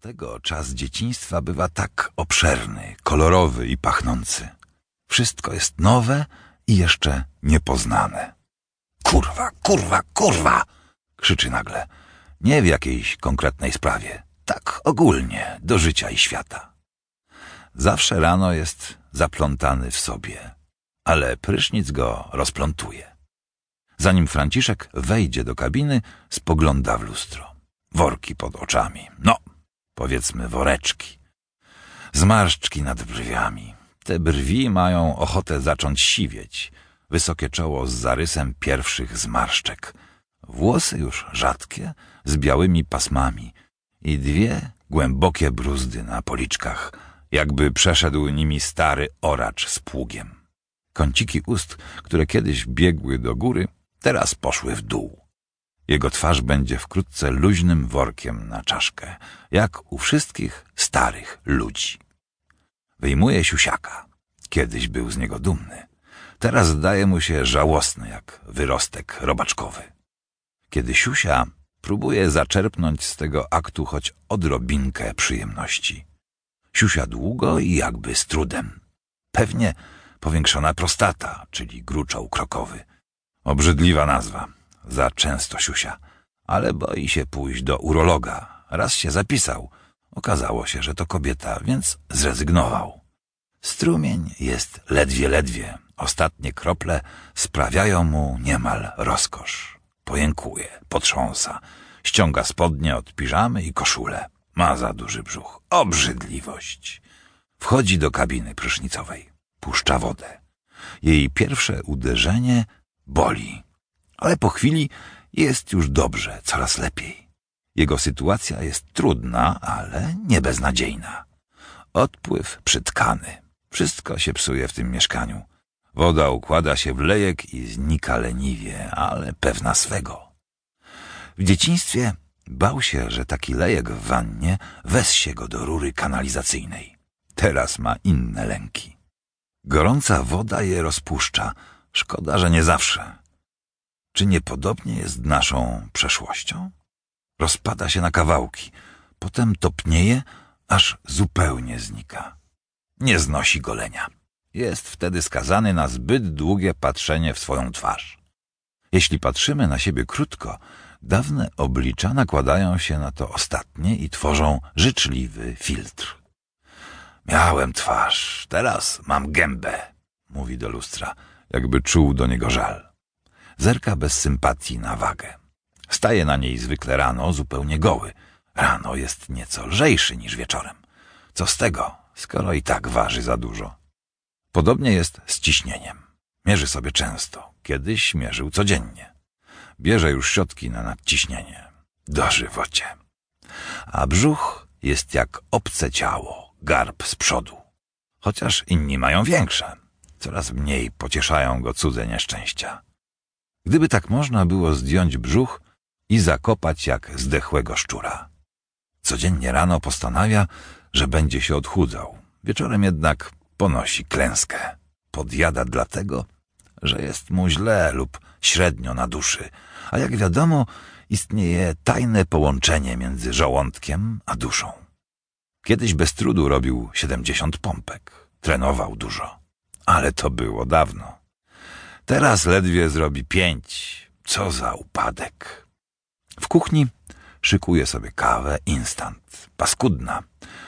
Dlatego czas dzieciństwa bywa tak obszerny, kolorowy i pachnący. Wszystko jest nowe i jeszcze niepoznane. Kurwa, kurwa, kurwa! krzyczy nagle. Nie w jakiejś konkretnej sprawie. Tak ogólnie, do życia i świata. Zawsze rano jest zaplątany w sobie, ale prysznic go rozplątuje. Zanim Franciszek wejdzie do kabiny, spogląda w lustro. Worki pod oczami. No, powiedzmy woreczki. Zmarszczki nad brwiami. Te brwi mają ochotę zacząć siwieć. Wysokie czoło z zarysem pierwszych zmarszczek. Włosy już rzadkie, z białymi pasmami i dwie głębokie bruzdy na policzkach, jakby przeszedł nimi stary oracz z pługiem. Kąciki ust, które kiedyś biegły do góry, teraz poszły w dół. Jego twarz będzie wkrótce luźnym workiem na czaszkę, jak u wszystkich starych ludzi. Wyjmuje siusiaka. Kiedyś był z niego dumny. Teraz zdaje mu się żałosny, jak wyrostek robaczkowy. Kiedy siusia próbuje zaczerpnąć z tego aktu choć odrobinkę przyjemności. Siusia długo i jakby z trudem. Pewnie powiększona prostata, czyli gruczoł krokowy. Obrzydliwa nazwa. Za często siusia. Ale boi się pójść do urologa. Raz się zapisał. Okazało się, że to kobieta, więc zrezygnował. Strumień jest ledwie, ledwie. Ostatnie krople sprawiają mu niemal rozkosz. Pojękuje, potrząsa. Ściąga spodnie od piżamy i koszulę. Ma za duży brzuch. Obrzydliwość. Wchodzi do kabiny prysznicowej. Puszcza wodę. Jej pierwsze uderzenie boli. Ale po chwili jest już dobrze, coraz lepiej. Jego sytuacja jest trudna, ale nie beznadziejna. Odpływ przytkany. Wszystko się psuje w tym mieszkaniu. Woda układa się w lejek i znika leniwie, ale pewna swego. W dzieciństwie bał się, że taki lejek w wannie wessie go do rury kanalizacyjnej. Teraz ma inne lęki. Gorąca woda je rozpuszcza. Szkoda, że nie zawsze. Czy niepodobnie jest naszą przeszłością? Rozpada się na kawałki, potem topnieje, aż zupełnie znika. Nie znosi golenia. Jest wtedy skazany na zbyt długie patrzenie w swoją twarz. Jeśli patrzymy na siebie krótko, dawne oblicza nakładają się na to ostatnie i tworzą życzliwy filtr. Miałem twarz, teraz mam gębę, mówi do lustra, jakby czuł do niego żal. Zerka bez sympatii na wagę. Staje na niej zwykle rano zupełnie goły. Rano jest nieco lżejszy niż wieczorem. Co z tego, skoro i tak waży za dużo? Podobnie jest z ciśnieniem. Mierzy sobie często. Kiedyś mierzył codziennie. Bierze już środki na nadciśnienie. Dożywocie. A brzuch jest jak obce ciało, garb z przodu. Chociaż inni mają większe. Coraz mniej pocieszają go cudze nieszczęścia. Gdyby tak można było zdjąć brzuch i zakopać jak zdechłego szczura. Codziennie rano postanawia, że będzie się odchudzał. Wieczorem jednak ponosi klęskę. Podjada dlatego, że jest mu źle lub średnio na duszy, a jak wiadomo, istnieje tajne połączenie między żołądkiem a duszą. Kiedyś bez trudu robił siedemdziesiąt pompek, trenował dużo, ale to było dawno. Teraz ledwie zrobi pięć. Co za upadek. W kuchni szykuje sobie kawę instant, paskudna,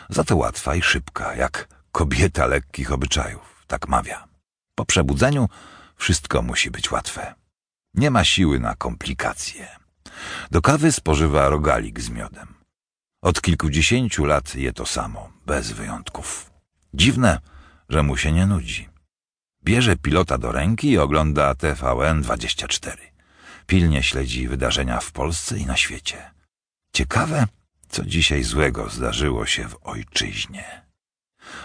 za to łatwa i szybka, jak kobieta lekkich obyczajów, tak mawia. Po przebudzeniu wszystko musi być łatwe. Nie ma siły na komplikacje. Do kawy spożywa rogalik z miodem. Od kilkudziesięciu lat je to samo, bez wyjątków. Dziwne, że mu się nie nudzi. Bierze pilota do ręki i ogląda TVN24. Pilnie śledzi wydarzenia w Polsce i na świecie. Ciekawe, co dzisiaj złego zdarzyło się w ojczyźnie.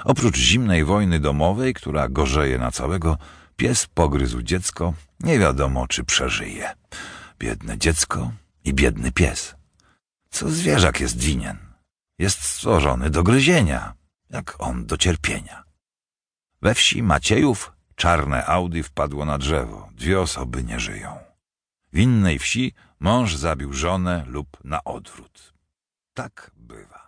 Oprócz zimnej wojny domowej, która gorzeje na całego, pies pogryzł dziecko, nie wiadomo czy przeżyje. Biedne dziecko i biedny pies. Co zwierzak jest winien? Jest stworzony do gryzienia, jak on do cierpienia. We wsi Maciejów czarne Audi wpadło na drzewo. Dwie osoby nie żyją. W innej wsi mąż zabił żonę lub na odwrót. Tak bywa.